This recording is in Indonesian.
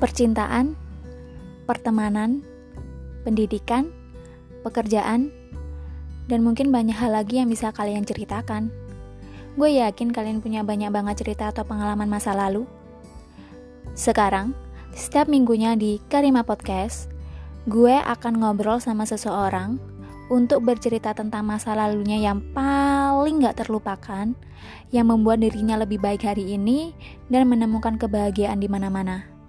percintaan, pertemanan, pendidikan, pekerjaan, dan mungkin banyak hal lagi yang bisa kalian ceritakan. Gue yakin kalian punya banyak banget cerita atau pengalaman masa lalu. Sekarang, setiap minggunya di Karima Podcast, gue akan ngobrol sama seseorang untuk bercerita tentang masa lalunya yang paling gak terlupakan, yang membuat dirinya lebih baik hari ini dan menemukan kebahagiaan di mana-mana.